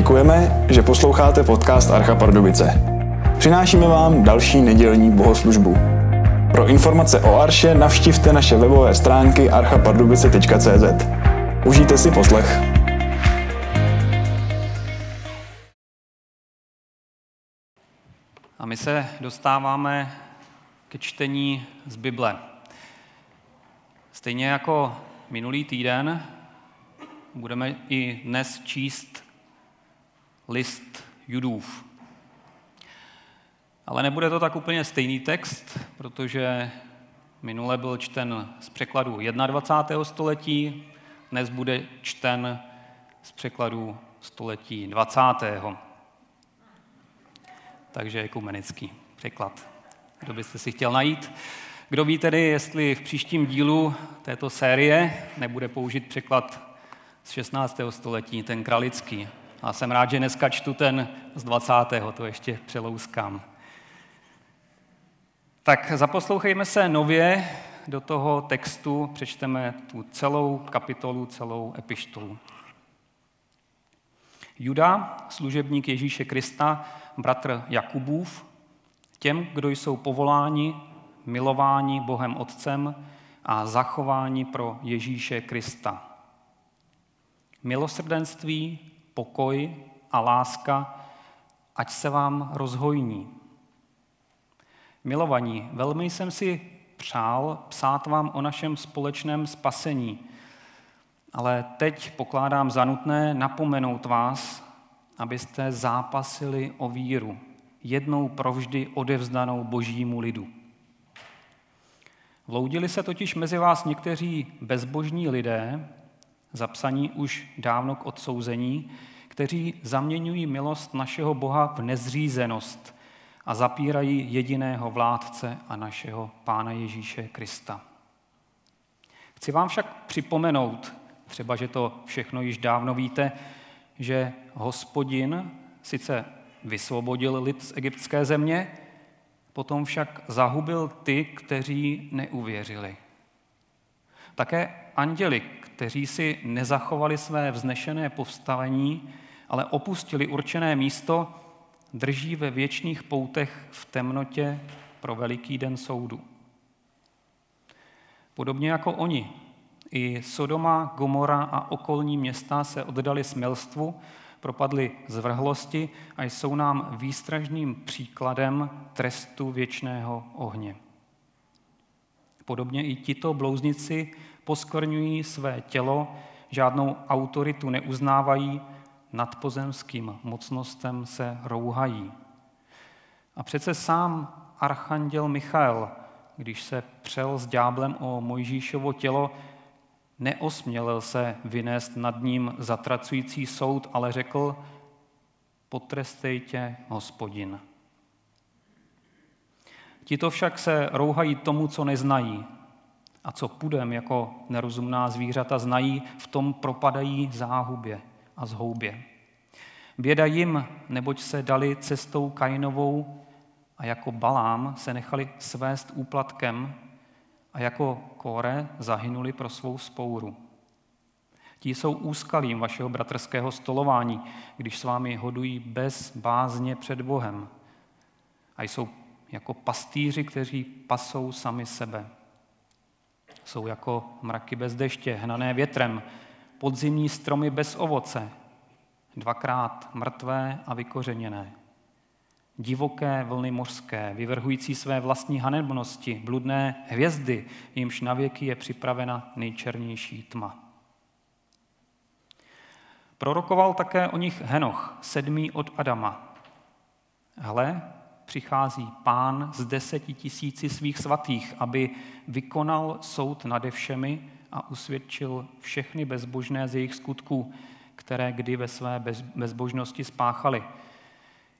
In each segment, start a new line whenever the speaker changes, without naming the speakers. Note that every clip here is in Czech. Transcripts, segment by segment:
děkujeme, že posloucháte podcast Archa Pardubice. Přinášíme vám další nedělní bohoslužbu. Pro informace o Arše navštivte naše webové stránky archapardubice.cz. Užijte si poslech.
A my se dostáváme ke čtení z Bible. Stejně jako minulý týden budeme i dnes číst list Judův. Ale nebude to tak úplně stejný text, protože minule byl čten z překladu 21. století, dnes bude čten z překladu století 20. Takže ekumenický překlad. Kdo byste si chtěl najít? Kdo ví tedy, jestli v příštím dílu této série nebude použít překlad z 16. století, ten kralický. A jsem rád, že dneska čtu ten z 20. to ještě přelouskám. Tak zaposlouchejme se nově do toho textu, přečteme tu celou kapitolu, celou epištolu. Juda, služebník Ježíše Krista, bratr Jakubův, těm, kdo jsou povoláni, milováni Bohem Otcem a zachováni pro Ježíše Krista. Milosrdenství, pokoj a láska, ať se vám rozhojní. Milovaní, velmi jsem si přál psát vám o našem společném spasení, ale teď pokládám za nutné napomenout vás, abyste zápasili o víru, jednou provždy odevzdanou božímu lidu. Vloudili se totiž mezi vás někteří bezbožní lidé, zapsaní už dávno k odsouzení, kteří zaměňují milost našeho Boha v nezřízenost a zapírají jediného vládce a našeho Pána Ježíše Krista. Chci vám však připomenout, třeba že to všechno již dávno víte, že hospodin sice vysvobodil lid z egyptské země, potom však zahubil ty, kteří neuvěřili. Také anděli, kteří si nezachovali své vznešené postavení, ale opustili určené místo, drží ve věčných poutech v temnotě pro veliký den soudu. Podobně jako oni, i Sodoma, Gomora a okolní města se oddali smilstvu, propadli zvrhlosti a jsou nám výstražným příkladem trestu věčného ohně. Podobně i tito blouznici poskvrňují své tělo, žádnou autoritu neuznávají, nad pozemským mocnostem se rouhají. A přece sám archanděl Michael, když se přel s ďáblem o Mojžíšovo tělo, neosmělil se vynést nad ním zatracující soud, ale řekl, potrestejte hospodin. Tito však se rouhají tomu, co neznají. A co půdem jako nerozumná zvířata znají, v tom propadají záhubě a zhoubě. Běda jim, neboť se dali cestou Kainovou a jako Balám se nechali svést úplatkem a jako Kore zahynuli pro svou spouru. Ti jsou úskalím vašeho bratrského stolování, když s vámi hodují bez bázně před Bohem. A jsou jako pastýři, kteří pasou sami sebe. Jsou jako mraky bez deště, hnané větrem, podzimní stromy bez ovoce, dvakrát mrtvé a vykořeněné. Divoké vlny mořské, vyvrhující své vlastní hanebnosti, bludné hvězdy, jimž navěky je připravena nejčernější tma. Prorokoval také o nich Henoch, sedmý od Adama. Hle, přichází pán z deseti tisíci svých svatých, aby vykonal soud nade všemi a usvědčil všechny bezbožné z jejich skutků, které kdy ve své bezbožnosti spáchali.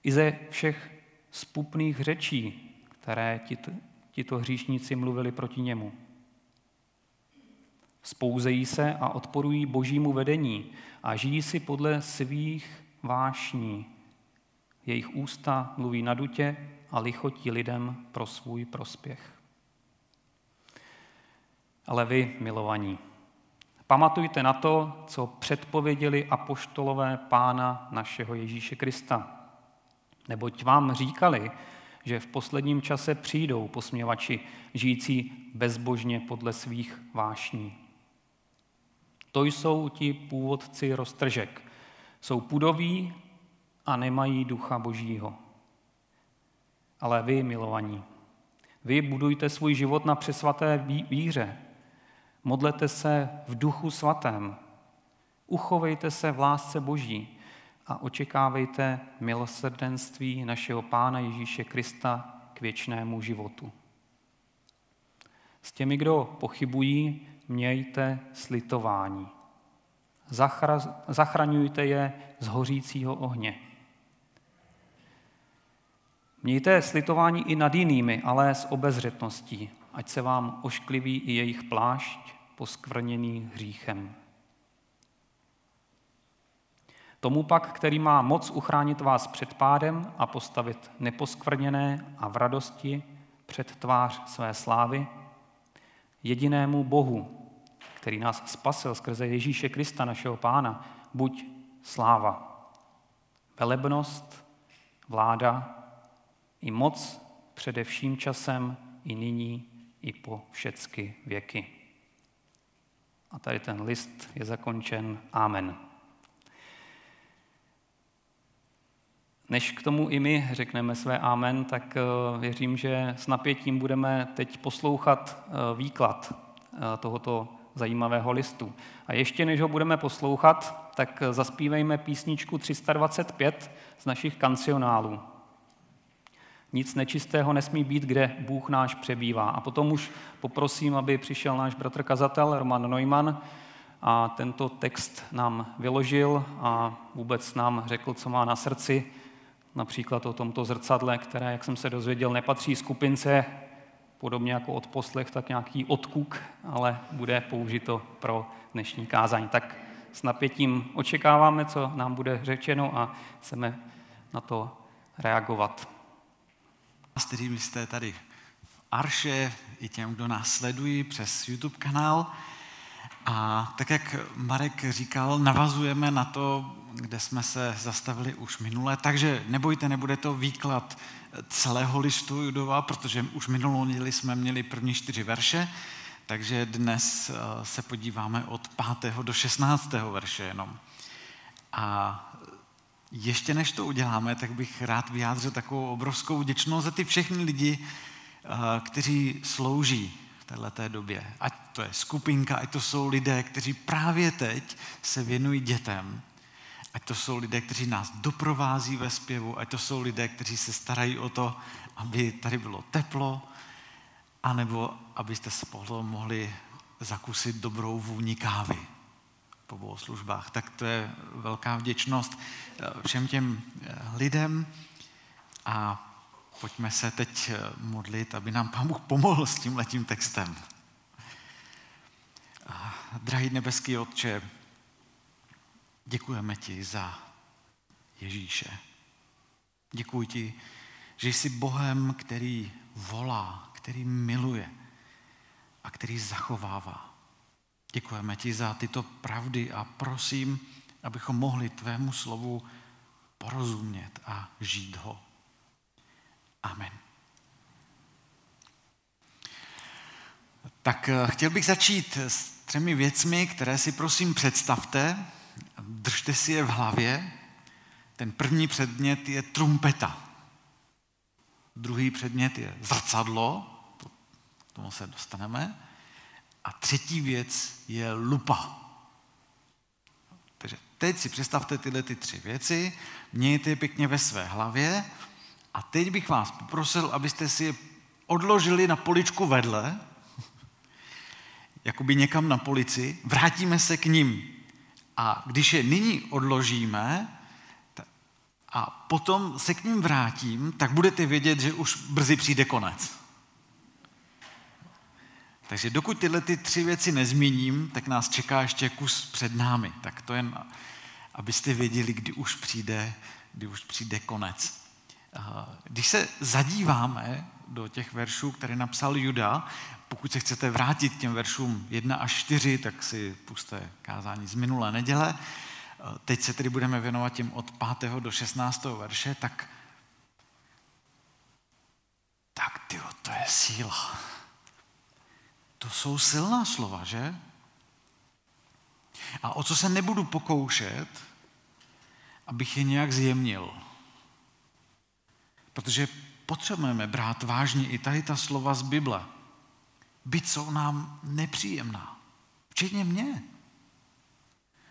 I ze všech spupných řečí, které tito, tito hříšníci mluvili proti němu. Spouzejí se a odporují božímu vedení a žijí si podle svých vášní. Jejich ústa mluví na dutě a lichotí lidem pro svůj prospěch. Ale vy, milovaní, Pamatujte na to, co předpověděli apoštolové pána našeho Ježíše Krista. Neboť vám říkali, že v posledním čase přijdou posměvači žijící bezbožně podle svých vášní. To jsou ti původci roztržek. Jsou pudoví a nemají ducha božího. Ale vy, milovaní, vy budujte svůj život na přesvaté víře. Modlete se v duchu svatém. Uchovejte se v lásce boží a očekávejte milosrdenství našeho Pána Ježíše Krista k věčnému životu. S těmi, kdo pochybují, mějte slitování. Zachra- zachraňujte je z hořícího ohně. Mějte slitování i nad jinými, ale s obezřetností, ať se vám oškliví i jejich plášť poskvrněný hříchem. Tomu pak, který má moc uchránit vás před pádem a postavit neposkvrněné a v radosti před tvář své slávy, jedinému Bohu, který nás spasil skrze Ježíše Krista, našeho Pána, buď sláva, velebnost, vláda i moc především časem, i nyní, i po všecky věky. A tady ten list je zakončen Amen. Než k tomu i my řekneme své amen, tak eh, věřím, že s napětím budeme teď poslouchat eh, výklad eh, tohoto zajímavého listu. A ještě než ho budeme poslouchat, tak zaspívejme písničku 325 z našich kancionálů. Nic nečistého nesmí být, kde Bůh náš přebývá. A potom už poprosím, aby přišel náš bratr kazatel Roman Neumann a tento text nám vyložil a vůbec nám řekl, co má na srdci, například o tomto zrcadle, které, jak jsem se dozvěděl, nepatří skupince, podobně jako odposlech, tak nějaký odkuk, ale bude použito pro dnešní kázání. Tak s napětím očekáváme, co nám bude řečeno a chceme na to reagovat.
S kterými jste tady v Arše, i těm, kdo nás sledují přes YouTube kanál. A tak, jak Marek říkal, navazujeme na to, kde jsme se zastavili už minule, takže nebojte, nebude to výklad celého listu Judova, protože už minulou neděli jsme měli první čtyři verše, takže dnes eh, se podíváme od 5. do 16. verše jenom. A ještě než to uděláme, tak bych rád vyjádřil takovou obrovskou vděčnost za ty všechny lidi, eh, kteří slouží v této době. Ať to je skupinka, ať to jsou lidé, kteří právě teď se věnují dětem, ať to jsou lidé, kteří nás doprovází ve zpěvu, ať to jsou lidé, kteří se starají o to, aby tady bylo teplo, anebo abyste spolu mohli zakusit dobrou vůni kávy po bohoslužbách. Tak to je velká vděčnost eh, všem těm eh, lidem a pojďme se teď eh, modlit, aby nám Pán Bůh pomohl s tím letím textem. Drahý nebeský Otče, děkujeme ti za Ježíše. Děkuji ti, že jsi Bohem, který volá, který miluje a který zachovává. Děkujeme ti za tyto pravdy a prosím, abychom mohli tvému slovu porozumět a žít ho. Amen. Tak eh, chtěl bych začít s třemi věcmi, které si prosím představte. Držte si je v hlavě. Ten první předmět je trumpeta. Druhý předmět je zrcadlo, k tomu se dostaneme. A třetí věc je lupa. Takže teď si představte tyhle ty tři věci, mějte je pěkně ve své hlavě a teď bych vás poprosil, abyste si je odložili na poličku vedle, jakoby někam na polici, vrátíme se k ním. A když je nyní odložíme a potom se k ním vrátím, tak budete vědět, že už brzy přijde konec. Takže dokud tyhle ty tři věci nezmíním, tak nás čeká ještě kus před námi. Tak to jen, abyste věděli, kdy už přijde, kdy už přijde konec. Když se zadíváme do těch veršů, které napsal Juda, pokud se chcete vrátit k těm veršům 1 až 4, tak si puste kázání z minulé neděle. Teď se tedy budeme věnovat těm od 5. do 16. verše, tak tak tyjo, to je síla. To jsou silná slova, že? A o co se nebudu pokoušet, abych je nějak zjemnil. Protože potřebujeme brát vážně i tady ta slova z Bible. Byť jsou nám nepříjemná. Včetně mě.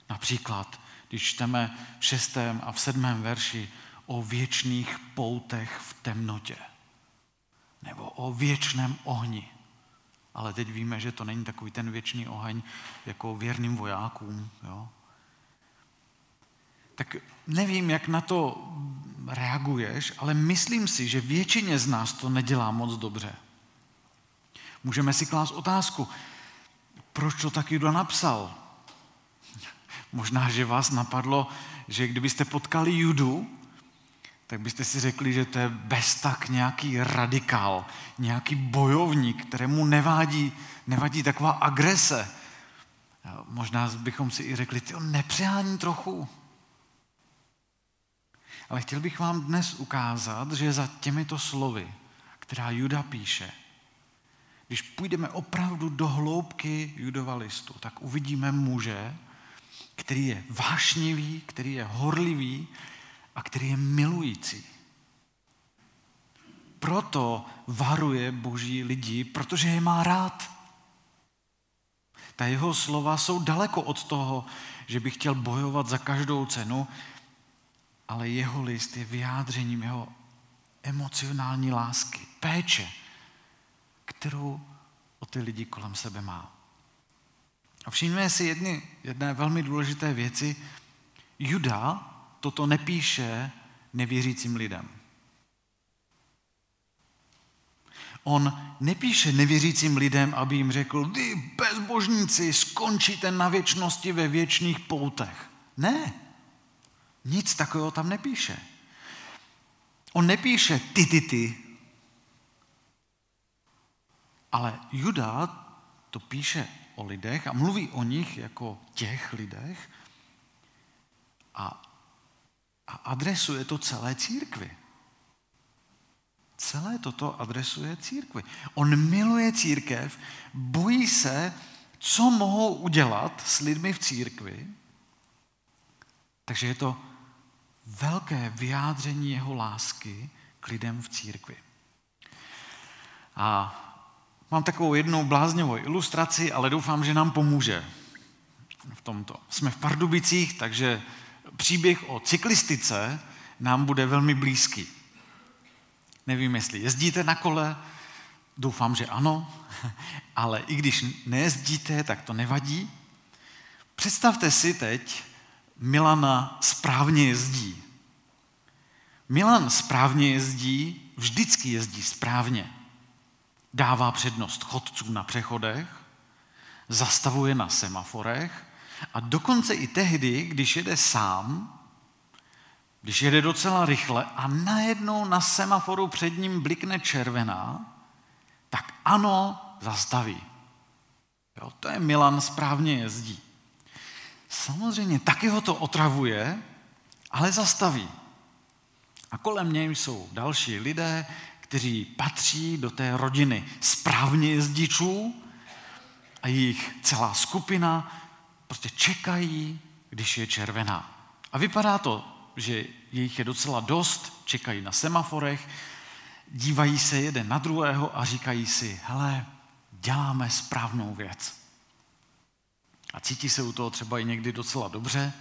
Například, když čteme v šestém a v sedmém verši o věčných poutech v temnotě. Nebo o věčném ohni. Ale teď víme, že to není takový ten věčný oheň jako věrným vojákům. Jo? Tak nevím, jak na to reaguješ, ale myslím si, že většině z nás to nedělá moc dobře. Můžeme si klást otázku, proč to tak Juda napsal? Možná, že vás napadlo, že kdybyste potkali Judu, tak byste si řekli, že to je bez tak nějaký radikál, nějaký bojovník, kterému nevádí, nevadí taková agrese. Možná bychom si i řekli, ty nepřehání trochu. Ale chtěl bych vám dnes ukázat, že za těmito slovy, která Juda píše, když půjdeme opravdu do hloubky Judova listu, tak uvidíme muže, který je vášnivý, který je horlivý a který je milující. Proto varuje boží lidi, protože je má rád. Ta jeho slova jsou daleko od toho, že by chtěl bojovat za každou cenu, ale jeho list je vyjádřením jeho emocionální lásky, péče, kterou o ty lidi kolem sebe má. A všimněme si jedny, jedné velmi důležité věci. Juda toto nepíše nevěřícím lidem. On nepíše nevěřícím lidem, aby jim řekl, vy bezbožníci skončíte na věčnosti ve věčných poutech. Ne, nic takového tam nepíše. On nepíše ty, ty, ty, ale Juda to píše o lidech a mluví o nich jako těch lidech a, a adresuje to celé církvi. Celé toto adresuje církvi. On miluje církev, bojí se, co mohou udělat s lidmi v církvi. Takže je to velké vyjádření jeho lásky k lidem v církvi. A mám takovou jednou bláznivou ilustraci, ale doufám, že nám pomůže v tomto. Jsme v Pardubicích, takže příběh o cyklistice nám bude velmi blízký. Nevím, jestli jezdíte na kole, doufám, že ano, ale i když nejezdíte, tak to nevadí. Představte si teď, Milana správně jezdí. Milan správně jezdí, vždycky jezdí správně. Dává přednost chodcům na přechodech, zastavuje na semaforech a dokonce i tehdy, když jede sám, když jede docela rychle a najednou na semaforu před ním blikne červená, tak ano, zastaví. Jo, to je Milan správně jezdí. Samozřejmě taky ho to otravuje, ale zastaví. A kolem něj jsou další lidé, kteří patří do té rodiny správně jezdičů a jejich celá skupina prostě čekají, když je červená. A vypadá to, že jejich je docela dost, čekají na semaforech, dívají se jeden na druhého a říkají si, hele, děláme správnou věc. A cítí se u toho třeba i někdy docela dobře.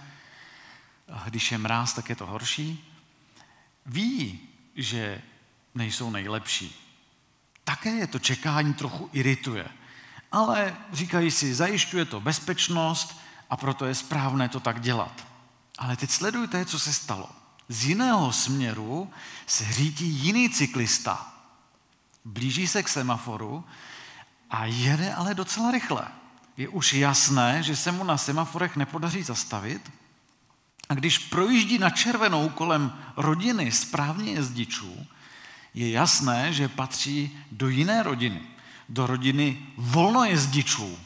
Když je mráz, tak je to horší. Ví, že nejsou nejlepší. Také je to čekání trochu irituje. Ale říkají si, zajišťuje to bezpečnost a proto je správné to tak dělat. Ale teď sledujte, co se stalo. Z jiného směru se řídí jiný cyklista. Blíží se k semaforu a jede ale docela rychle je už jasné, že se mu na semaforech nepodaří zastavit. A když projíždí na červenou kolem rodiny správně jezdičů, je jasné, že patří do jiné rodiny. Do rodiny volnojezdičů.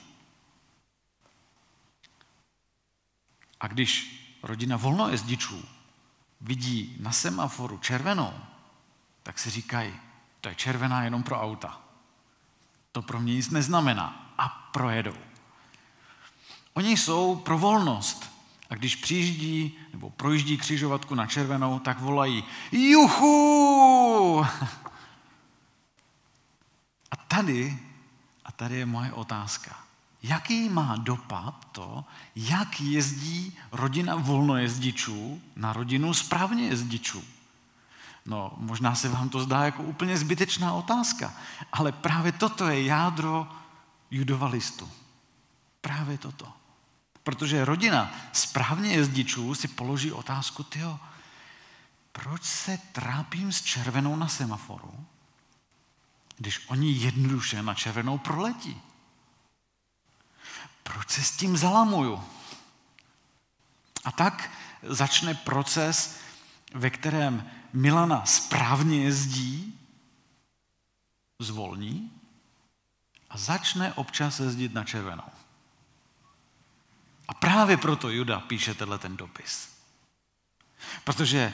A když rodina volnojezdičů vidí na semaforu červenou, tak si říkají, to je červená jenom pro auta. To pro mě nic neznamená. A projedou. Oni jsou pro volnost. A když přijíždí nebo projíždí křižovatku na červenou, tak volají Juchu! Tady, a tady je moje otázka. Jaký má dopad to, jak jezdí rodina volnojezdičů na rodinu správně jezdičů? No, možná se vám to zdá jako úplně zbytečná otázka, ale právě toto je jádro judova listu. Právě toto. Protože rodina správně jezdičů si položí otázku, tyjo, proč se trápím s červenou na semaforu, když oni jednoduše na červenou proletí? Proč se s tím zalamuju? A tak začne proces, ve kterém Milana správně jezdí, zvolní a začne občas jezdit na červenou. A právě proto Juda píše tenhle ten dopis. Protože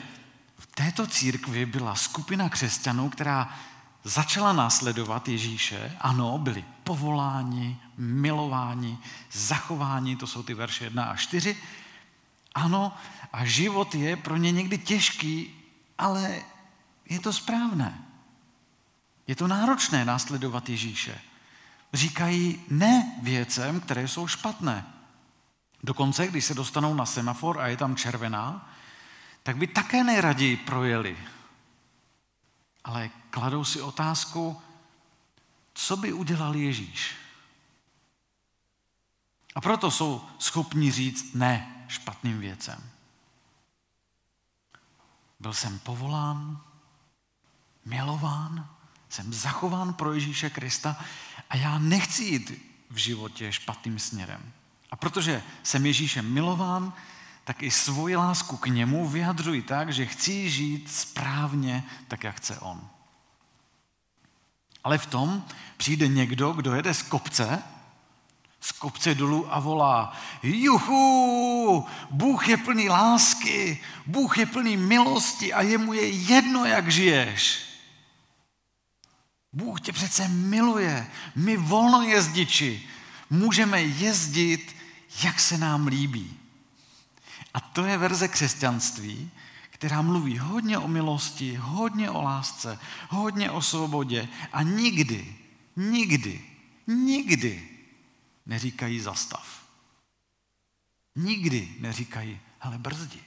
v této církvi byla skupina křesťanů, která začala následovat Ježíše. Ano, byli povoláni, milováni, zachováni, to jsou ty verše 1 a 4. Ano, a život je pro ně někdy těžký, ale je to správné. Je to náročné následovat Ježíše. Říkají ne věcem, které jsou špatné. Dokonce, když se dostanou na semafor a je tam červená, tak by také nejraději projeli. Ale kladou si otázku, co by udělal Ježíš. A proto jsou schopni říct ne špatným věcem. Byl jsem povolán, milován, jsem zachován pro Ježíše Krista a já nechci jít v životě špatným směrem. A protože jsem Ježíšem milován, tak i svoji lásku k němu vyjadřuji tak, že chci žít správně, tak jak chce on. Ale v tom přijde někdo, kdo jede z kopce, z kopce dolů a volá, juhu, Bůh je plný lásky, Bůh je plný milosti a jemu je jedno, jak žiješ. Bůh tě přece miluje. My volnojezdiči můžeme jezdit jak se nám líbí. A to je verze křesťanství, která mluví hodně o milosti, hodně o lásce, hodně o svobodě a nikdy, nikdy, nikdy neříkají zastav. Nikdy neříkají, hele, brzdi.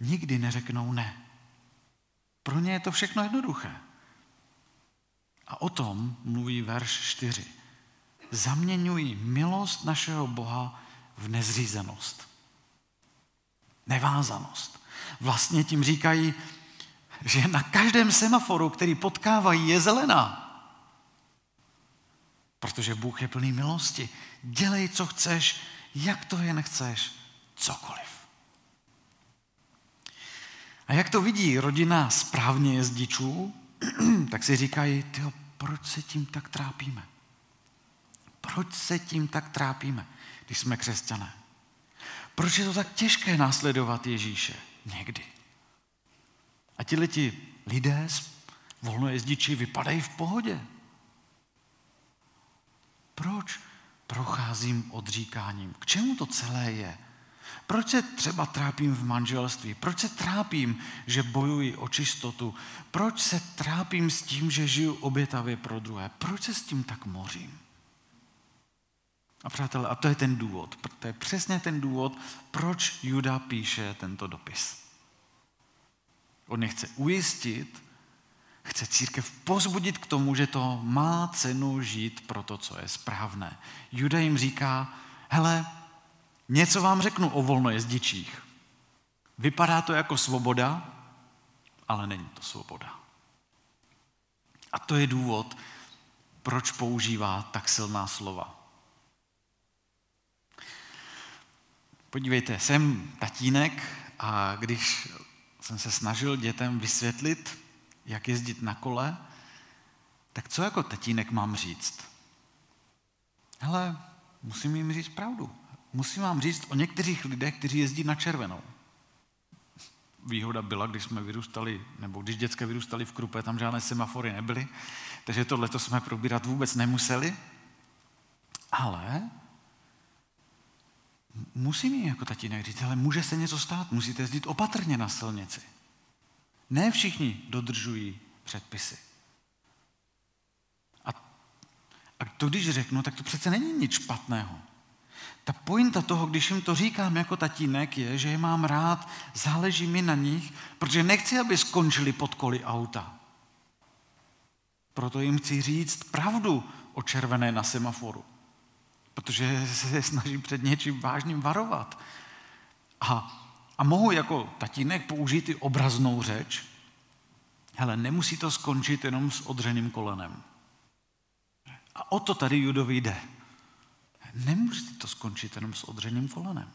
Nikdy neřeknou ne. Pro ně je to všechno jednoduché. A o tom mluví verš 4 zaměňují milost našeho Boha v nezřízenost. Nevázanost. Vlastně tím říkají, že na každém semaforu, který potkávají, je zelená. Protože Bůh je plný milosti. Dělej, co chceš, jak to jen chceš, cokoliv. A jak to vidí rodina správně jezdičů, tak si říkají, tyjo, proč se tím tak trápíme? Proč se tím tak trápíme, když jsme křesťané? Proč je to tak těžké následovat Ježíše? Někdy. A ti lidi lidé, volnojezdiči, vypadají v pohodě. Proč procházím odříkáním? K čemu to celé je? Proč se třeba trápím v manželství? Proč se trápím, že bojuji o čistotu? Proč se trápím s tím, že žiju obětavě pro druhé? Proč se s tím tak mořím? A přátelé, a to je ten důvod. To je přesně ten důvod, proč Juda píše tento dopis. On je chce ujistit, chce církev pozbudit k tomu, že to má cenu žít pro to, co je správné. Juda jim říká, hele, něco vám řeknu o volnojezdičích. Vypadá to jako svoboda, ale není to svoboda. A to je důvod, proč používá tak silná slova. Podívejte, jsem tatínek a když jsem se snažil dětem vysvětlit, jak jezdit na kole, tak co jako tatínek mám říct? Hele, musím jim říct pravdu. Musím vám říct o některých lidech, kteří jezdí na červenou. Výhoda byla, když jsme vyrůstali, nebo když děcka vyrůstali v Krupe, tam žádné semafory nebyly, takže tohle jsme probírat vůbec nemuseli. Ale musím jim jako tatínek říct, ale může se něco stát, musíte jezdit opatrně na silnici. Ne všichni dodržují předpisy. A, a to, když řeknu, tak to přece není nic špatného. Ta pointa toho, když jim to říkám jako tatínek, je, že je mám rád, záleží mi na nich, protože nechci, aby skončili pod koli auta. Proto jim chci říct pravdu o červené na semaforu. Protože se snažím před něčím vážným varovat. A, a mohu jako tatínek použít i obraznou řeč. Hele, nemusí to skončit jenom s odřeným kolenem. A o to tady Judovi jde. Nemůže to skončit jenom s odřeným kolenem.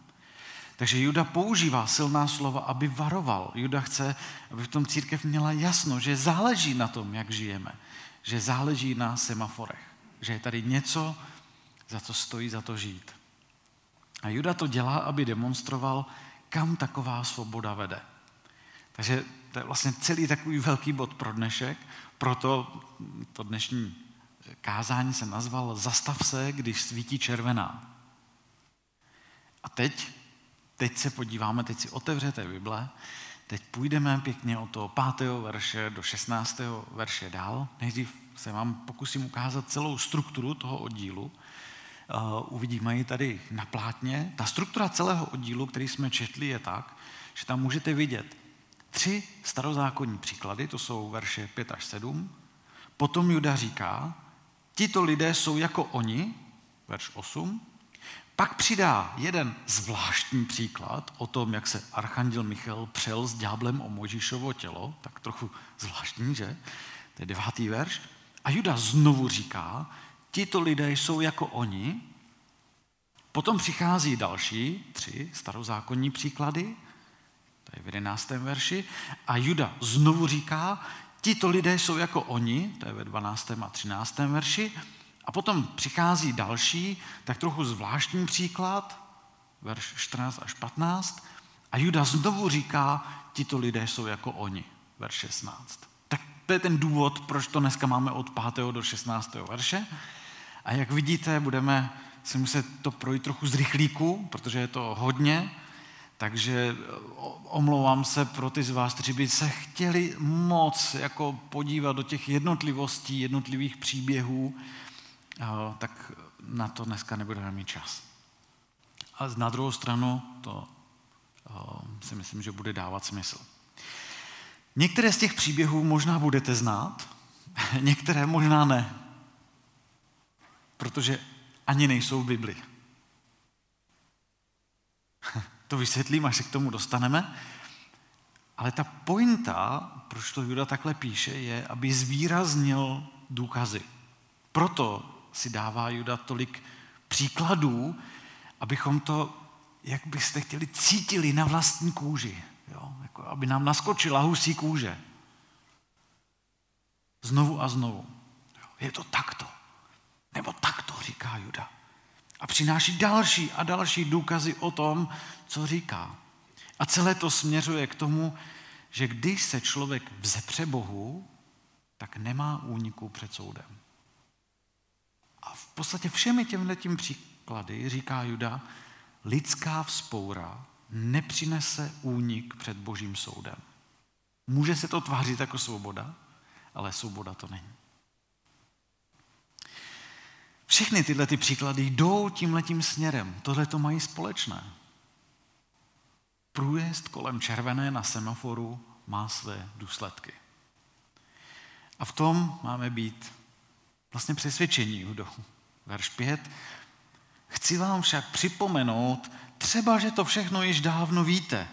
Takže Juda používá silná slova, aby varoval. Juda chce, aby v tom církev měla jasno, že záleží na tom, jak žijeme. Že záleží na semaforech. Že je tady něco, za co stojí za to žít. A Juda to dělá, aby demonstroval, kam taková svoboda vede. Takže to je vlastně celý takový velký bod pro dnešek, proto to dnešní kázání jsem nazval Zastav se, když svítí červená. A teď, teď se podíváme, teď si otevřete Bible, teď půjdeme pěkně od toho 5. verše do 16. verše dál. Nejdřív se vám pokusím ukázat celou strukturu toho oddílu. Uh, uvidíme ji tady na plátně. Ta struktura celého oddílu, který jsme četli, je tak, že tam můžete vidět tři starozákonní příklady, to jsou verše 5 až 7. Potom Juda říká, tito lidé jsou jako oni, verš 8, pak přidá jeden zvláštní příklad o tom, jak se archanděl Michal přel s ďáblem o Mojžíšovo tělo, tak trochu zvláštní, že? To je devátý verš. A Juda znovu říká, tito lidé jsou jako oni. Potom přichází další tři starozákonní příklady, to je v jedenáctém verši. A Juda znovu říká, Tito lidé jsou jako oni, to je ve 12. a 13. verši, a potom přichází další, tak trochu zvláštní příklad, verš 14 až 15, a Juda znovu říká, tito lidé jsou jako oni, verš 16. Tak to je ten důvod, proč to dneska máme od 5. do 16. verše. A jak vidíte, budeme si muset to projít trochu z rychlíku, protože je to hodně, takže omlouvám se pro ty z vás, kteří by se chtěli moc jako podívat do těch jednotlivostí, jednotlivých příběhů, tak na to dneska nebudeme mít čas. A na druhou stranu to si myslím, že bude dávat smysl. Některé z těch příběhů možná budete znát, některé možná ne, protože ani nejsou v Bibli. To vysvětlím, až se k tomu dostaneme. Ale ta pointa, proč to Juda takhle píše, je, aby zvýraznil důkazy. Proto si dává Juda tolik příkladů, abychom to, jak byste chtěli, cítili na vlastní kůži. Jo? Jako, aby nám naskočila husí kůže. Znovu a znovu. Je to takto. Nebo takto, říká Juda a přináší další a další důkazy o tom, co říká. A celé to směřuje k tomu, že když se člověk vzepře Bohu, tak nemá úniku před soudem. A v podstatě všemi těmhle tím příklady říká Juda, lidská vzpoura nepřinese únik před božím soudem. Může se to tvářit jako svoboda, ale svoboda to není. Všechny tyhle ty příklady jdou tímhletím směrem. Tohle to mají společné. Průjezd kolem červené na semaforu má své důsledky. A v tom máme být vlastně přesvědčení, Judo. Verš 5. Chci vám však připomenout, třeba, že to všechno již dávno víte.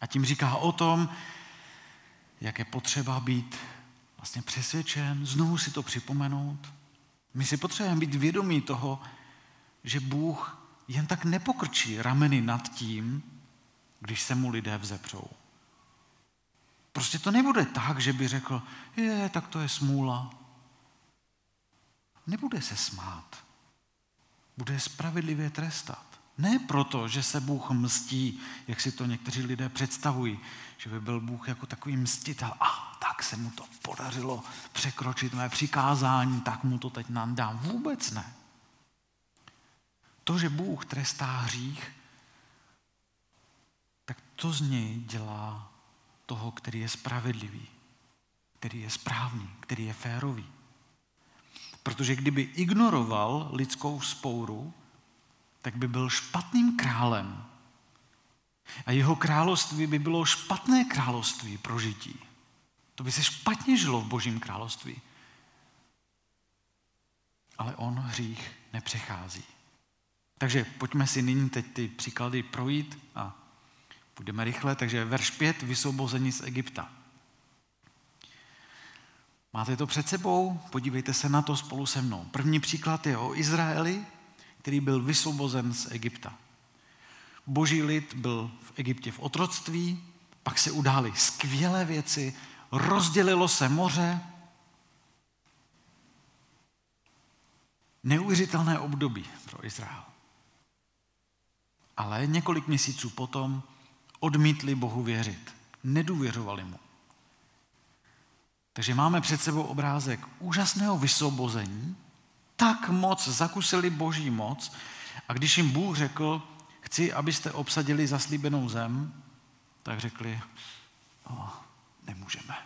A tím říká o tom, jak je potřeba být vlastně přesvědčen, znovu si to připomenout, my si potřebujeme být vědomí toho, že Bůh jen tak nepokrčí rameny nad tím, když se mu lidé vzepřou. Prostě to nebude tak, že by řekl, je, tak to je smůla. Nebude se smát. Bude spravedlivě trestat. Ne proto, že se Bůh mstí, jak si to někteří lidé představují, že by byl Bůh jako takový mstitel. A tak se mu to podařilo překročit mé přikázání, tak mu to teď nandám. Vůbec ne. To, že Bůh trestá hřích, tak to z něj dělá toho, který je spravedlivý, který je správný, který je férový. Protože kdyby ignoroval lidskou spouru, tak by byl špatným králem. A jeho království by bylo špatné království pro žití. To by se špatně žilo v božím království. Ale on hřích nepřechází. Takže pojďme si nyní teď ty příklady projít a půjdeme rychle. Takže verš 5, vysvobození z Egypta. Máte to před sebou? Podívejte se na to spolu se mnou. První příklad je o Izraeli, který byl vysvobozen z Egypta. Boží lid byl v Egyptě v otroctví, pak se udály skvělé věci, rozdělilo se moře, neuvěřitelné období pro Izrael. Ale několik měsíců potom odmítli Bohu věřit. Nedůvěřovali mu. Takže máme před sebou obrázek úžasného vysvobození, tak moc zakusili boží moc a když jim Bůh řekl, chci, abyste obsadili zaslíbenou zem, tak řekli, o, nemůžeme.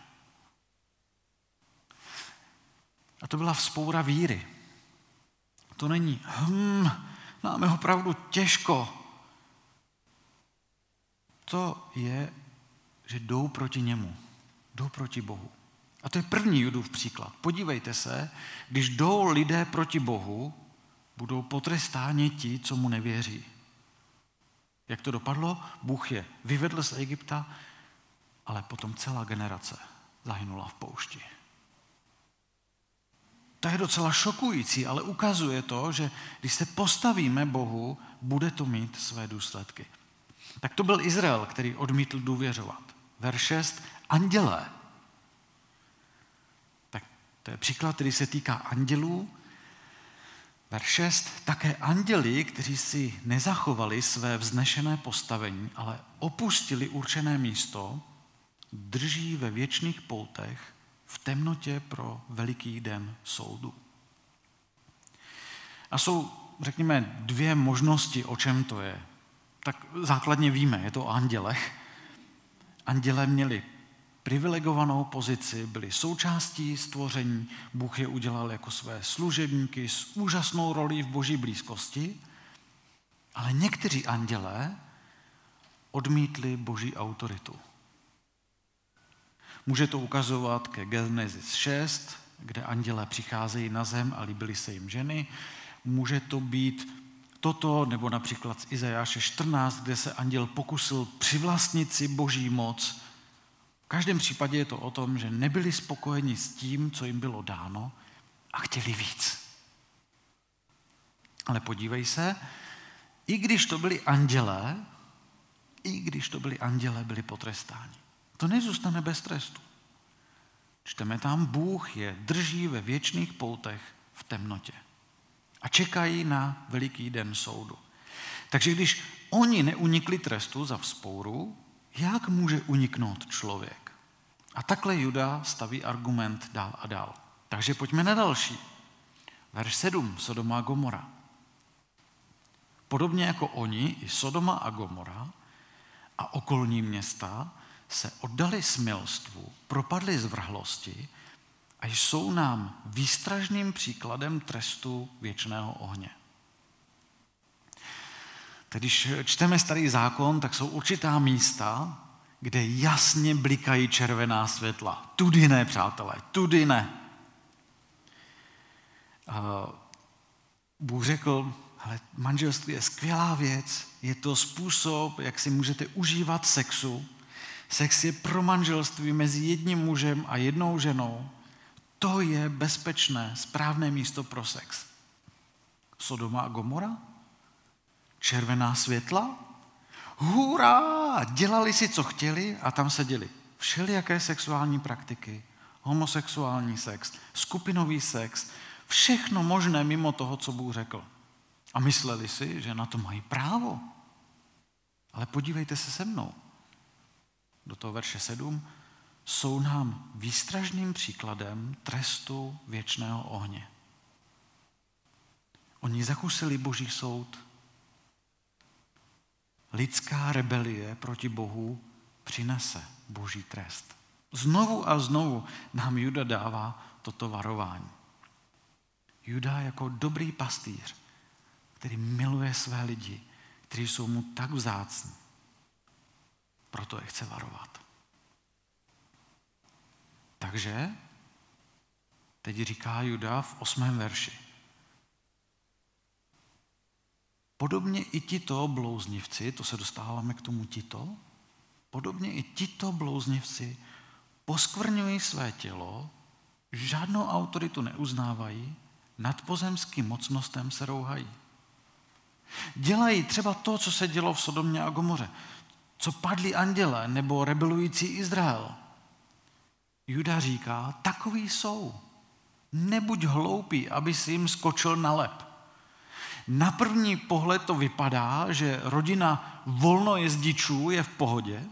A to byla vzpoura víry. To není, hm, máme opravdu těžko. To je, že jdou proti němu, jdou proti Bohu. A to je první Judův příklad. Podívejte se, když jdou lidé proti Bohu, budou potrestáni ti, co mu nevěří. Jak to dopadlo? Bůh je vyvedl z Egypta, ale potom celá generace zahynula v poušti. To je docela šokující, ale ukazuje to, že když se postavíme Bohu, bude to mít své důsledky. Tak to byl Izrael, který odmítl důvěřovat. Verš 6. Andělé to je příklad, který se týká andělů. Verš 6. Také anděli, kteří si nezachovali své vznešené postavení, ale opustili určené místo, drží ve věčných poutech v temnotě pro veliký den soudu. A jsou, řekněme, dvě možnosti, o čem to je. Tak základně víme, je to o andělech. Anděle měli privilegovanou pozici, byli součástí stvoření, Bůh je udělal jako své služebníky s úžasnou rolí v boží blízkosti, ale někteří andělé odmítli boží autoritu. Může to ukazovat ke Genesis 6, kde andělé přicházejí na zem a líbily se jim ženy. Může to být toto, nebo například z Izajáše 14, kde se anděl pokusil přivlastnit si boží moc v každém případě je to o tom, že nebyli spokojeni s tím, co jim bylo dáno a chtěli víc. Ale podívej se, i když to byli andělé, i když to byli andělé, byli potrestáni. To nezůstane bez trestu. Čteme tam, Bůh je drží ve věčných poutech v temnotě a čekají na veliký den soudu. Takže když oni neunikli trestu za vzpouru, jak může uniknout člověk? A takhle Juda staví argument dál a dál. Takže pojďme na další. Verš 7, Sodoma a Gomora. Podobně jako oni, i Sodoma a Gomora a okolní města se oddali smilstvu, propadli zvrhlosti a jsou nám výstražným příkladem trestu věčného ohně. Když čteme starý zákon, tak jsou určitá místa, kde jasně blikají červená světla. Tudy ne, přátelé, tudy ne. Bůh řekl, ale manželství je skvělá věc, je to způsob, jak si můžete užívat sexu. Sex je pro manželství mezi jedním mužem a jednou ženou. To je bezpečné, správné místo pro sex. Sodoma a Gomora? červená světla, hurá, dělali si, co chtěli a tam seděli. všelijaké sexuální praktiky, homosexuální sex, skupinový sex, všechno možné mimo toho, co Bůh řekl. A mysleli si, že na to mají právo. Ale podívejte se se mnou. Do toho verše 7 jsou nám výstražným příkladem trestu věčného ohně. Oni zakusili boží soud. Lidská rebelie proti Bohu přinese boží trest. Znovu a znovu nám Juda dává toto varování. Juda jako dobrý pastýř, který miluje své lidi, kteří jsou mu tak vzácní. Proto je chce varovat. Takže teď říká Juda v osmém verši. Podobně i tito blouznivci, to se dostáváme k tomu tito, podobně i tito blouznivci poskvrňují své tělo, žádnou autoritu neuznávají, nad pozemským mocnostem se rouhají. Dělají třeba to, co se dělo v Sodomě a Gomoře, co padli anděle nebo rebelující Izrael. Juda říká, takový jsou. Nebuď hloupý, aby si jim skočil na lep. Na první pohled to vypadá, že rodina volnojezdičů je v pohodě.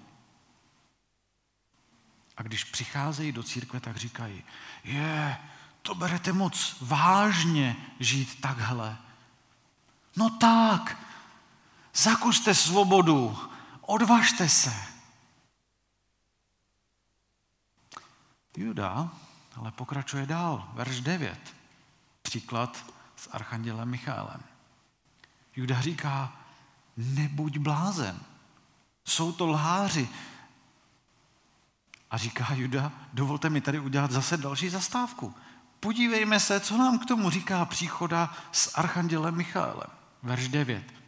A když přicházejí do církve, tak říkají, je, to berete moc vážně žít takhle. No tak, zakuste svobodu, odvažte se. Juda ale pokračuje dál, verš 9, příklad s archandělem Michaelem. Juda říká, nebuď blázen, jsou to lháři. A říká Juda, dovolte mi tady udělat zase další zastávku. Podívejme se, co nám k tomu říká příchoda s archandělem Michaelem. Verš 9.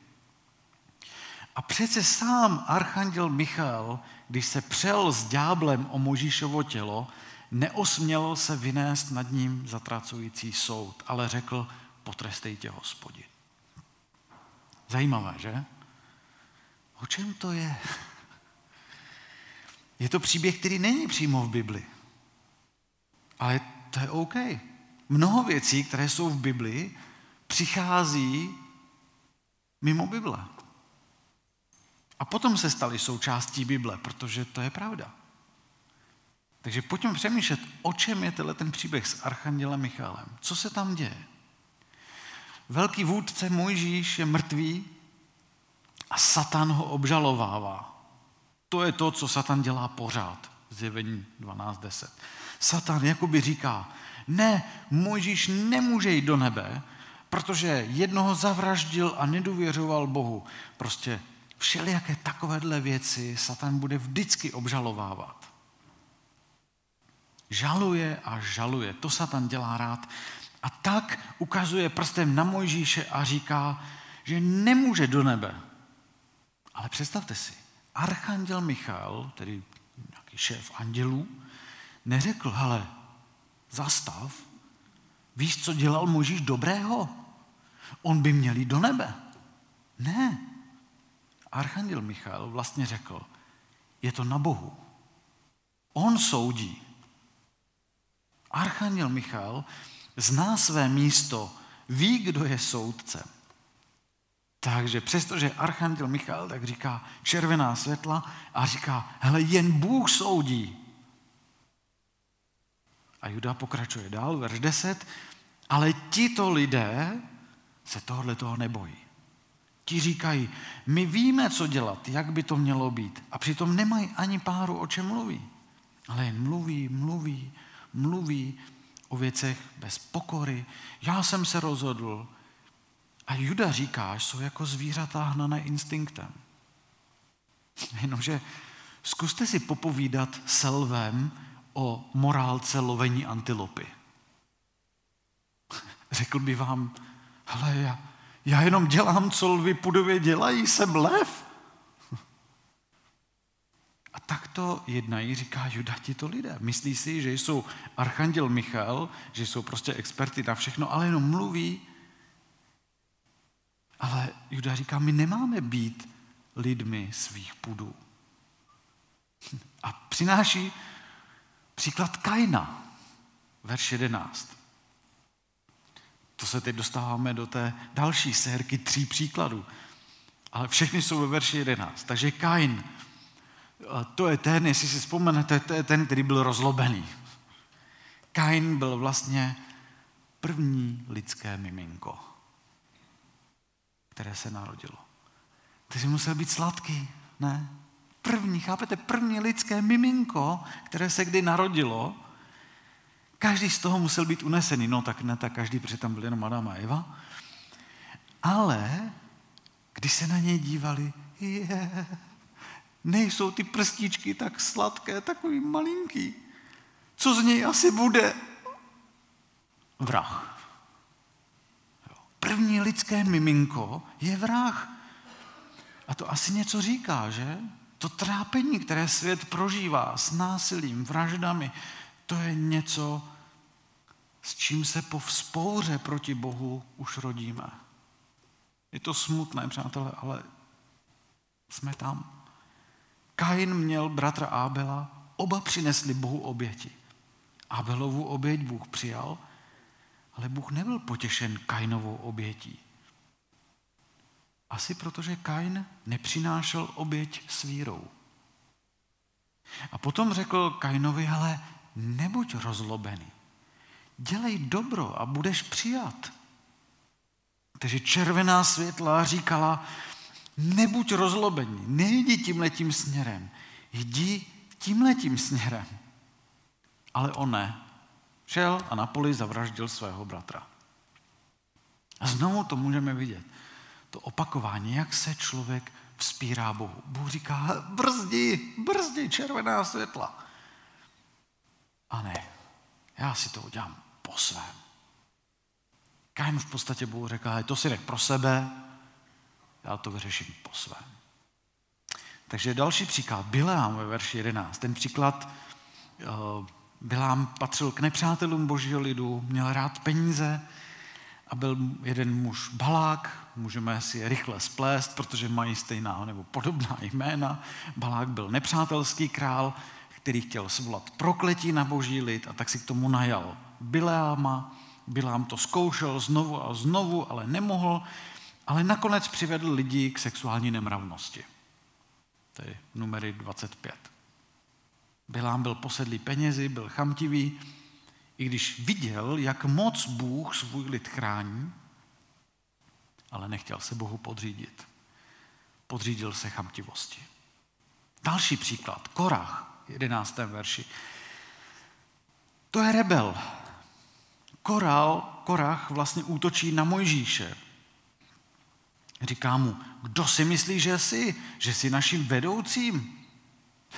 A přece sám archanděl Michal, když se přel s ďáblem o Možíšovo tělo, neosměl se vynést nad ním zatracující soud, ale řekl, potrestejte hospodin. Zajímavé, že? O čem to je? Je to příběh, který není přímo v Bibli. Ale to je OK. Mnoho věcí, které jsou v Bibli, přichází mimo Bible. A potom se staly součástí Bible, protože to je pravda. Takže pojďme přemýšlet, o čem je tenhle ten příběh s Archandělem Michálem. Co se tam děje? Velký vůdce Mojžíš je mrtvý a Satan ho obžalovává. To je to, co Satan dělá pořád. Zjevení 12.10. Satan jakoby říká, ne, Mojžíš nemůže jít do nebe, protože jednoho zavraždil a nedůvěřoval Bohu. Prostě všelijaké takovéhle věci Satan bude vždycky obžalovávat. Žaluje a žaluje. To Satan dělá rád. A tak ukazuje prstem na Mojžíše a říká, že nemůže do nebe. Ale představte si, archanděl Michal, tedy nějaký šéf andělů, neřekl, hele, zastav, víš, co dělal Možíš dobrého? On by měl jít do nebe. Ne. Archanděl Michal vlastně řekl, je to na Bohu. On soudí. Archanděl Michal zná své místo, ví, kdo je soudcem. Takže přestože Archanděl Michal tak říká červená světla a říká, hele, jen Bůh soudí. A Juda pokračuje dál, verš 10, ale tito lidé se tohle toho nebojí. Ti říkají, my víme, co dělat, jak by to mělo být. A přitom nemají ani páru, o čem mluví. Ale jen mluví, mluví, mluví o věcech bez pokory. Já jsem se rozhodl. A Juda říká, jsou jako zvířata hnané instinktem. Jenomže zkuste si popovídat s lvem o morálce lovení antilopy. Řekl by vám, hele, já, já jenom dělám, co lvy pudově dělají, jsem lev. A tak to jednají, říká Juda, to lidé. Myslí si, že jsou archanděl Michal, že jsou prostě experty na všechno, ale jenom mluví. Ale Juda říká, my nemáme být lidmi svých pudů. A přináší příklad Kaina, verš 11. To se teď dostáváme do té další sérky tří příkladů. Ale všechny jsou ve verši 11. Takže Kain, to je ten, jestli si vzpomenete, to je ten, který byl rozlobený. Kain byl vlastně první lidské miminko, které se narodilo. Takže musel být sladký, ne? První, chápete, první lidské miminko, které se kdy narodilo, každý z toho musel být unesený. No tak ne tak každý, protože tam byl jenom Adam a Eva. Ale když se na něj dívali, je, nejsou ty prstíčky tak sladké, takový malinký. Co z něj asi bude? Vrah. První lidské miminko je vrah. A to asi něco říká, že? To trápení, které svět prožívá s násilím, vraždami, to je něco, s čím se po vzpouře proti Bohu už rodíme. Je to smutné, přátelé, ale jsme tam. Kain měl bratra Ábela, oba přinesli Bohu oběti. Ábelovu oběť Bůh přijal, ale Bůh nebyl potěšen Kainovou obětí. Asi protože Kain nepřinášel oběť s vírou. A potom řekl Kainovi, ale nebuď rozlobený. Dělej dobro a budeš přijat. Takže červená světla říkala, nebuď rozlobený, nejdi tímhletím směrem, jdi tímhletím směrem. Ale on ne. Šel a na poli zavraždil svého bratra. A znovu to můžeme vidět. To opakování, jak se člověk vzpírá Bohu. Bůh říká, brzdi, brzdi, červená světla. A ne, já si to udělám po svém. Kain v podstatě Bůh řekl, to si nech pro sebe, já to vyřeším po svém. Takže další příklad, Bilám ve verši 11. Ten příklad, eh, Bilám patřil k nepřátelům božího lidu, měl rád peníze a byl jeden muž Balák, můžeme si je rychle splést, protože mají stejná nebo podobná jména. Balák byl nepřátelský král, který chtěl svolat prokletí na boží lid a tak si k tomu najal Bileáma. Bilám to zkoušel znovu a znovu, ale nemohl, ale nakonec přivedl lidi k sexuální nemravnosti. To je numery 25. Bilám byl posedlý penězi, byl chamtivý, i když viděl, jak moc Bůh svůj lid chrání, ale nechtěl se Bohu podřídit. Podřídil se chamtivosti. Další příklad, Korach, 11. verši. To je rebel. Koral, Korach vlastně útočí na Mojžíše. Říká mu, kdo si myslí, že jsi? Že jsi naším vedoucím?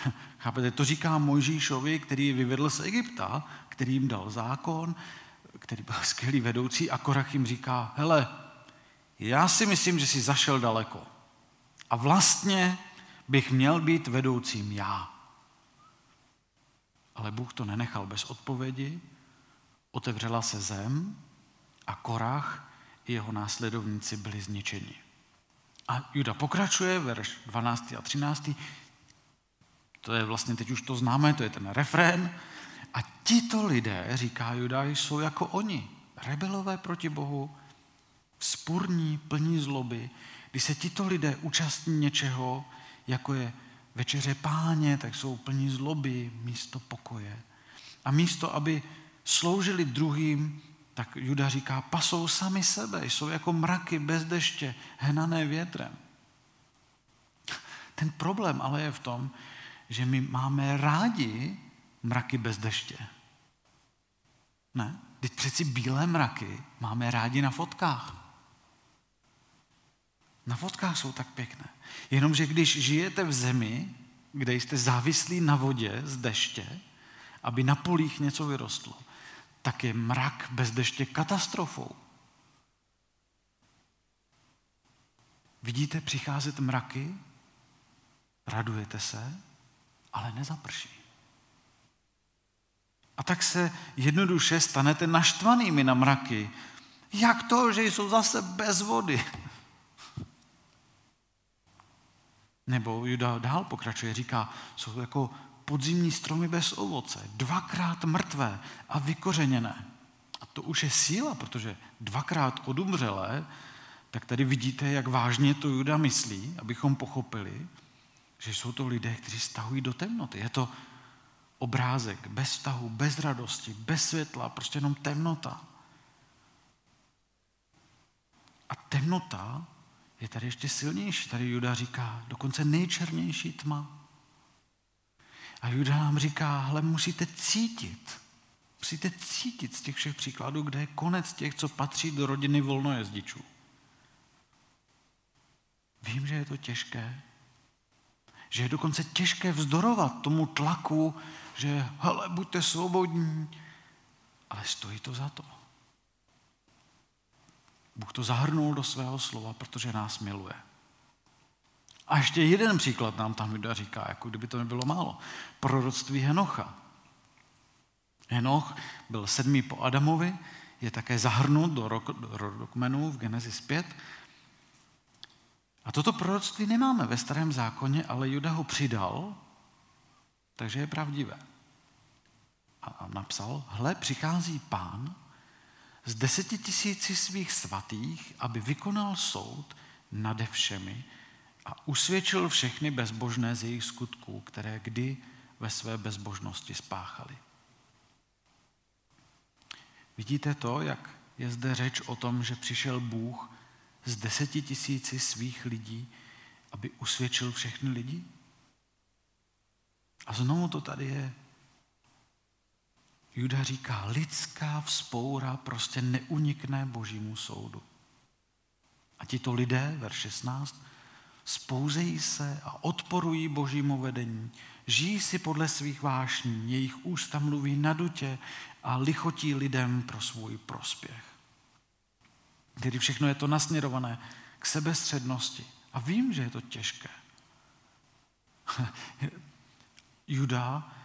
Chápete, to říká Mojžíšovi, který vyvedl z Egypta, který jim dal zákon, který byl skvělý vedoucí a Korach jim říká, hele, já si myslím, že jsi zašel daleko. A vlastně bych měl být vedoucím já. Ale Bůh to nenechal bez odpovědi, otevřela se zem a Korach i jeho následovníci byli zničeni. A Juda pokračuje, verš 12. a 13. To je vlastně, teď už to známe, to je ten refrén. A tito lidé, říká Juda, jsou jako oni, rebelové proti Bohu, spurní, plní zloby. Když se tito lidé účastní něčeho, jako je večeře páně, tak jsou plní zloby místo pokoje. A místo, aby sloužili druhým, tak Juda říká, pasou sami sebe, jsou jako mraky bez deště, hnané větrem. Ten problém ale je v tom, že my máme rádi mraky bez deště. Ne? Teď přeci bílé mraky máme rádi na fotkách. Na fotkách jsou tak pěkné. Jenomže když žijete v zemi, kde jste závislí na vodě z deště, aby na polích něco vyrostlo, tak je mrak bez deště katastrofou. Vidíte přicházet mraky, radujete se, ale nezaprší. A tak se jednoduše stanete naštvanými na mraky. Jak to, že jsou zase bez vody? Nebo Juda dál pokračuje, říká, jsou jako podzimní stromy bez ovoce, dvakrát mrtvé a vykořeněné. A to už je síla, protože dvakrát odumřelé, tak tady vidíte, jak vážně to Juda myslí, abychom pochopili, že jsou to lidé, kteří stahují do temnoty. Je to obrázek bez vztahu, bez radosti, bez světla, prostě jenom temnota. A temnota je tady ještě silnější. Tady Juda říká dokonce nejčernější tma. A Juda nám říká, hele, musíte cítit. Musíte cítit z těch všech příkladů, kde je konec těch, co patří do rodiny volnojezdičů. Vím, že je to těžké, že je dokonce těžké vzdorovat tomu tlaku, že hele, buďte svobodní, ale stojí to za to. Bůh to zahrnul do svého slova, protože nás miluje. A ještě jeden příklad nám tam Juda říká, jako kdyby to nebylo málo. Proroctví Henocha. Henoch byl sedmý po Adamovi, je také zahrnut do rodokmenů v Genesis 5. A toto proroctví nemáme ve starém zákoně, ale Juda ho přidal, takže je pravdivé. A napsal, hle, přichází pán z deseti tisíci svých svatých, aby vykonal soud nade všemi a usvědčil všechny bezbožné z jejich skutků, které kdy ve své bezbožnosti spáchali. Vidíte to, jak je zde řeč o tom, že přišel Bůh z deseti tisíci svých lidí, aby usvědčil všechny lidi? A znovu to tady je. Juda říká, lidská vzpoura prostě neunikne božímu soudu. A tito lidé, ver 16, spouzejí se a odporují božímu vedení. Žijí si podle svých vášní, jejich ústa mluví nadutě a lichotí lidem pro svůj prospěch. Tedy všechno je to nasměrované k sebestřednosti. A vím, že je to těžké. Juda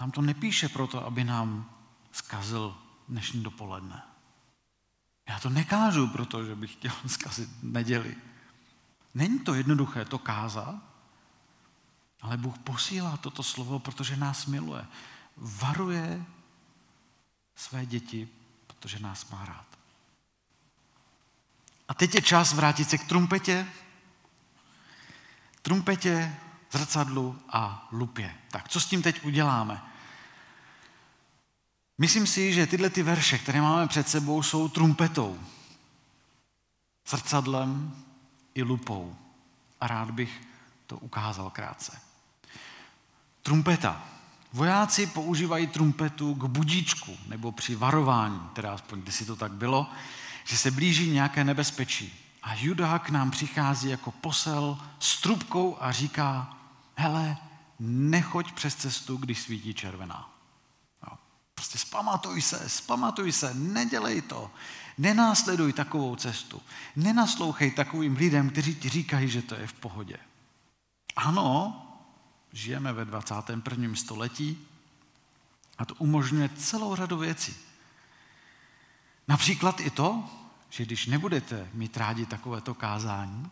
nám to nepíše proto, aby nám zkazil dnešní dopoledne. Já to nekážu proto, že bych chtěl zkazit neděli. Není to jednoduché to kázat, ale Bůh posílá toto slovo, protože nás miluje. Varuje své děti, protože nás má rád. A teď je čas vrátit se k trumpetě. Trumpetě, zrcadlu a lupě. Tak co s tím teď uděláme? Myslím si, že tyhle ty verše, které máme před sebou, jsou trumpetou, zrcadlem i lupou. A rád bych to ukázal krátce. Trumpeta. Vojáci používají trumpetu k budíčku nebo při varování, teda aspoň kdysi to tak bylo, že se blíží nějaké nebezpečí. A Juda k nám přichází jako posel s trubkou a říká, hele, nechoď přes cestu, když svítí červená. Jo. Prostě spamatuj se, spamatuj se, nedělej to. Nenásleduj takovou cestu. Nenaslouchej takovým lidem, kteří ti říkají, že to je v pohodě. Ano, žijeme ve 21. století a to umožňuje celou řadu věcí. Například i to, že když nebudete mít rádi takovéto kázání,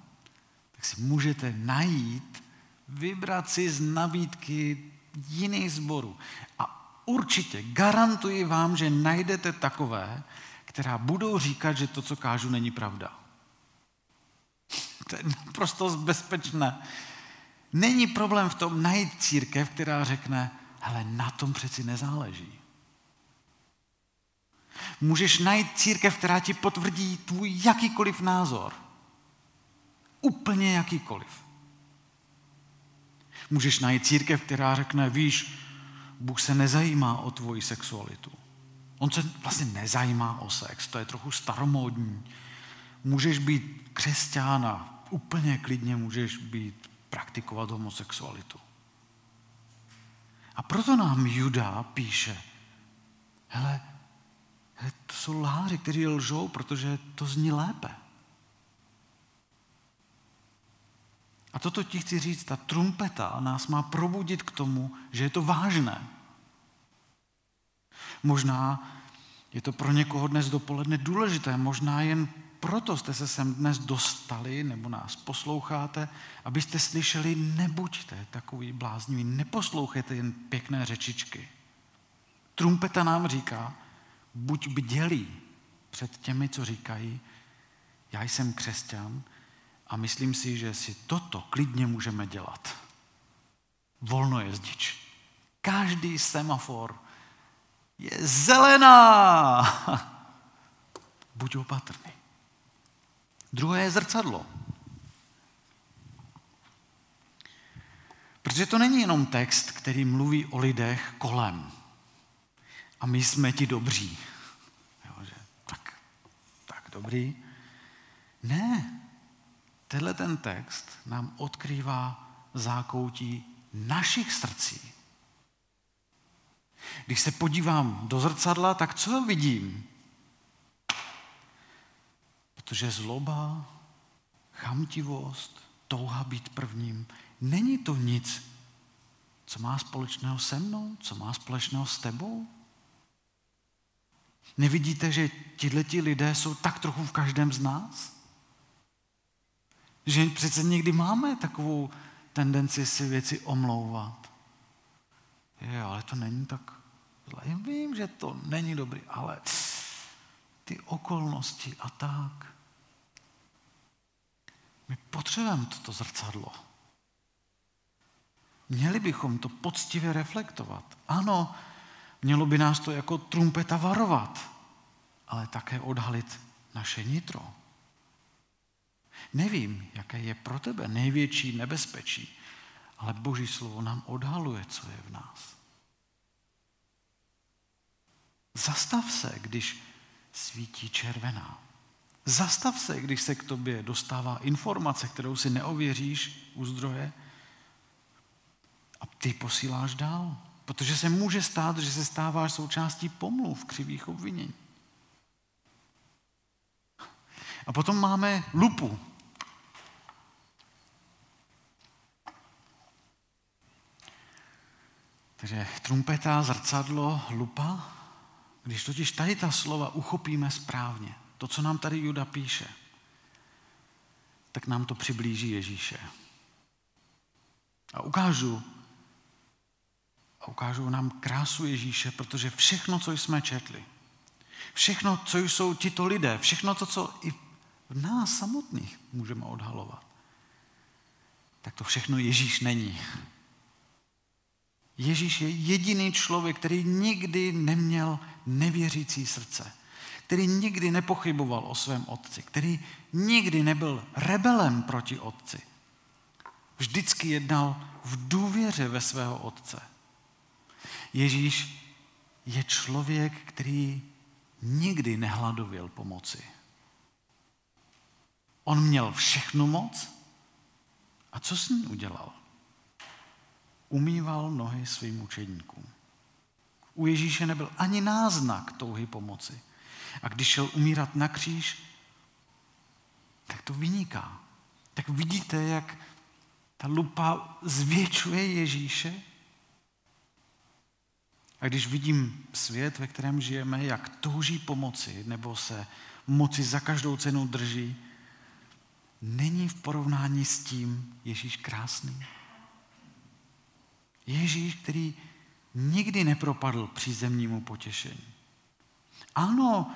tak si můžete najít, vybrat si z nabídky jiných sborů. A určitě garantuji vám, že najdete takové, která budou říkat, že to, co kážu, není pravda. To je naprosto bezpečné. Není problém v tom najít církev, která řekne, ale na tom přeci nezáleží. Můžeš najít církev, která ti potvrdí tvůj jakýkoliv názor. Úplně jakýkoliv. Můžeš najít církev, která řekne, víš, Bůh se nezajímá o tvoji sexualitu. On se vlastně nezajímá o sex, to je trochu staromódní. Můžeš být křesťána, úplně klidně můžeš být, praktikovat homosexualitu. A proto nám Juda píše, hele, to jsou lháři, kteří lžou, protože to zní lépe. A toto ti chci říct, ta trumpeta nás má probudit k tomu, že je to vážné. Možná je to pro někoho dnes dopoledne důležité, možná jen proto jste se sem dnes dostali, nebo nás posloucháte, abyste slyšeli, nebuďte takový bláznivý, neposlouchejte jen pěkné řečičky. Trumpeta nám říká, buď bdělí před těmi, co říkají, já jsem křesťan a myslím si, že si toto klidně můžeme dělat. Volno jezdič. Každý semafor je zelená. Buď opatrný. Druhé je zrcadlo. Protože to není jenom text, který mluví o lidech kolem. A my jsme ti dobří. Jo, že tak, tak dobrý. Ne. Tenhle ten text nám odkrývá zákoutí našich srdcí. Když se podívám do zrcadla, tak co vidím? Protože zloba, chamtivost, touha být prvním, není to nic, co má společného se mnou, co má společného s tebou. Nevidíte, že tihleti lidé jsou tak trochu v každém z nás? Že přece někdy máme takovou tendenci si věci omlouvat. Je, ale to není tak zlé. Vím, že to není dobrý, ale ty okolnosti a tak. My potřebujeme toto zrcadlo. Měli bychom to poctivě reflektovat. Ano, mělo by nás to jako trumpeta varovat, ale také odhalit naše nitro. Nevím, jaké je pro tebe největší nebezpečí, ale Boží slovo nám odhaluje, co je v nás. Zastav se, když svítí červená. Zastav se, když se k tobě dostává informace, kterou si neověříš u zdroje a ty posíláš dál. Protože se může stát, že se stáváš součástí pomluv, křivých obvinění. A potom máme lupu. Takže trumpeta, zrcadlo, lupa. Když totiž tady ta slova uchopíme správně, to, co nám tady Juda píše, tak nám to přiblíží Ježíše. A ukážu, a ukážu nám krásu Ježíše, protože všechno, co jsme četli, všechno, co jsou tito lidé, všechno to, co i v nás samotných můžeme odhalovat, tak to všechno Ježíš není. Ježíš je jediný člověk, který nikdy neměl nevěřící srdce, který nikdy nepochyboval o svém otci, který nikdy nebyl rebelem proti otci. Vždycky jednal v důvěře ve svého otce. Ježíš je člověk, který nikdy nehladověl pomoci. On měl všechnu moc a co s ní udělal? Umýval nohy svým učedníkům. U Ježíše nebyl ani náznak touhy pomoci. A když šel umírat na kříž, tak to vyniká. Tak vidíte, jak ta lupa zvětšuje Ježíše? A když vidím svět, ve kterém žijeme, jak touží pomoci, nebo se moci za každou cenu drží, není v porovnání s tím Ježíš krásný. Ježíš, který nikdy nepropadl přízemnímu potěšení. Ano,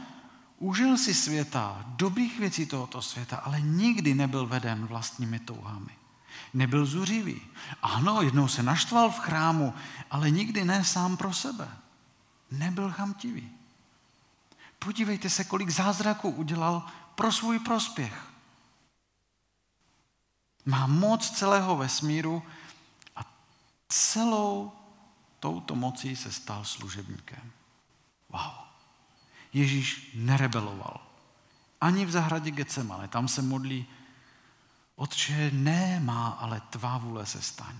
užil si světa, dobrých věcí tohoto světa, ale nikdy nebyl veden vlastními touhami. Nebyl zuřivý. Ano, jednou se naštval v chrámu, ale nikdy ne sám pro sebe. Nebyl chamtivý. Podívejte se, kolik zázraků udělal pro svůj prospěch. Má moc celého vesmíru a celou touto mocí se stal služebníkem. Wow. Ježíš nerebeloval. Ani v zahradě Getsemane. Tam se modlí, Otče, ne má, ale tvá vůle se staň.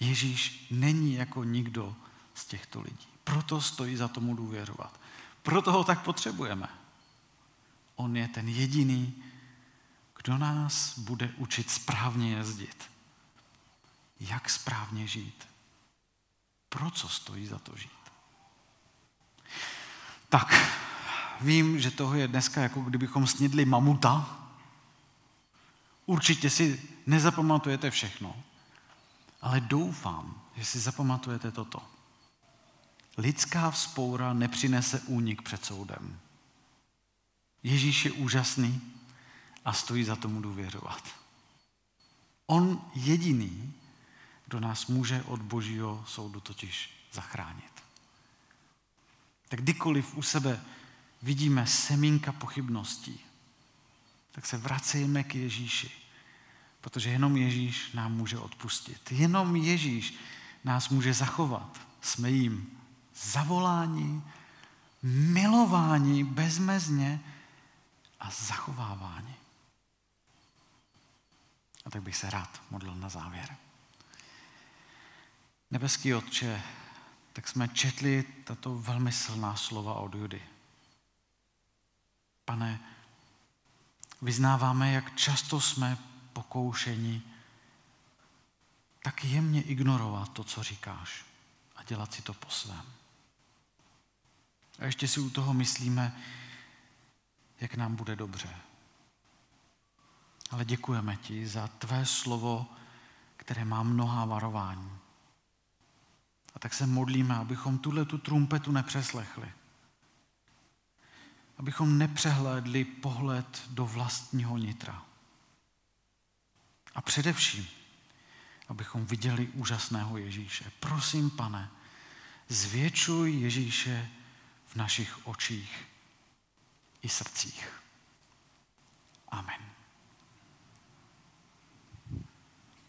Ježíš není jako nikdo z těchto lidí. Proto stojí za tomu důvěřovat. Proto ho tak potřebujeme. On je ten jediný, kdo nás bude učit správně jezdit. Jak správně žít. Pro co stojí za to žít. Tak, vím, že toho je dneska jako kdybychom snědli mamuta. Určitě si nezapamatujete všechno, ale doufám, že si zapamatujete toto. Lidská vzpoura nepřinese únik před soudem. Ježíš je úžasný a stojí za tomu důvěřovat. On jediný, kdo nás může od božího soudu totiž zachránit. Tak kdykoliv u sebe vidíme semínka pochybností, tak se vracejme k Ježíši, protože jenom Ježíš nám může odpustit. Jenom Ježíš nás může zachovat. Jsme jim zavolání, milování bezmezně a zachovávání. A tak bych se rád modlil na závěr. Nebeský Otče, tak jsme četli tato velmi silná slova od Judy. Pane, vyznáváme, jak často jsme pokoušeni tak jemně ignorovat to, co říkáš a dělat si to po svém. A ještě si u toho myslíme, jak nám bude dobře. Ale děkujeme ti za tvé slovo, které má mnohá varování. A tak se modlíme, abychom tuhle tu trumpetu nepřeslechli. Abychom nepřehlédli pohled do vlastního nitra. A především, abychom viděli úžasného Ježíše. Prosím, pane, zvětšuj Ježíše v našich očích i srdcích. Amen.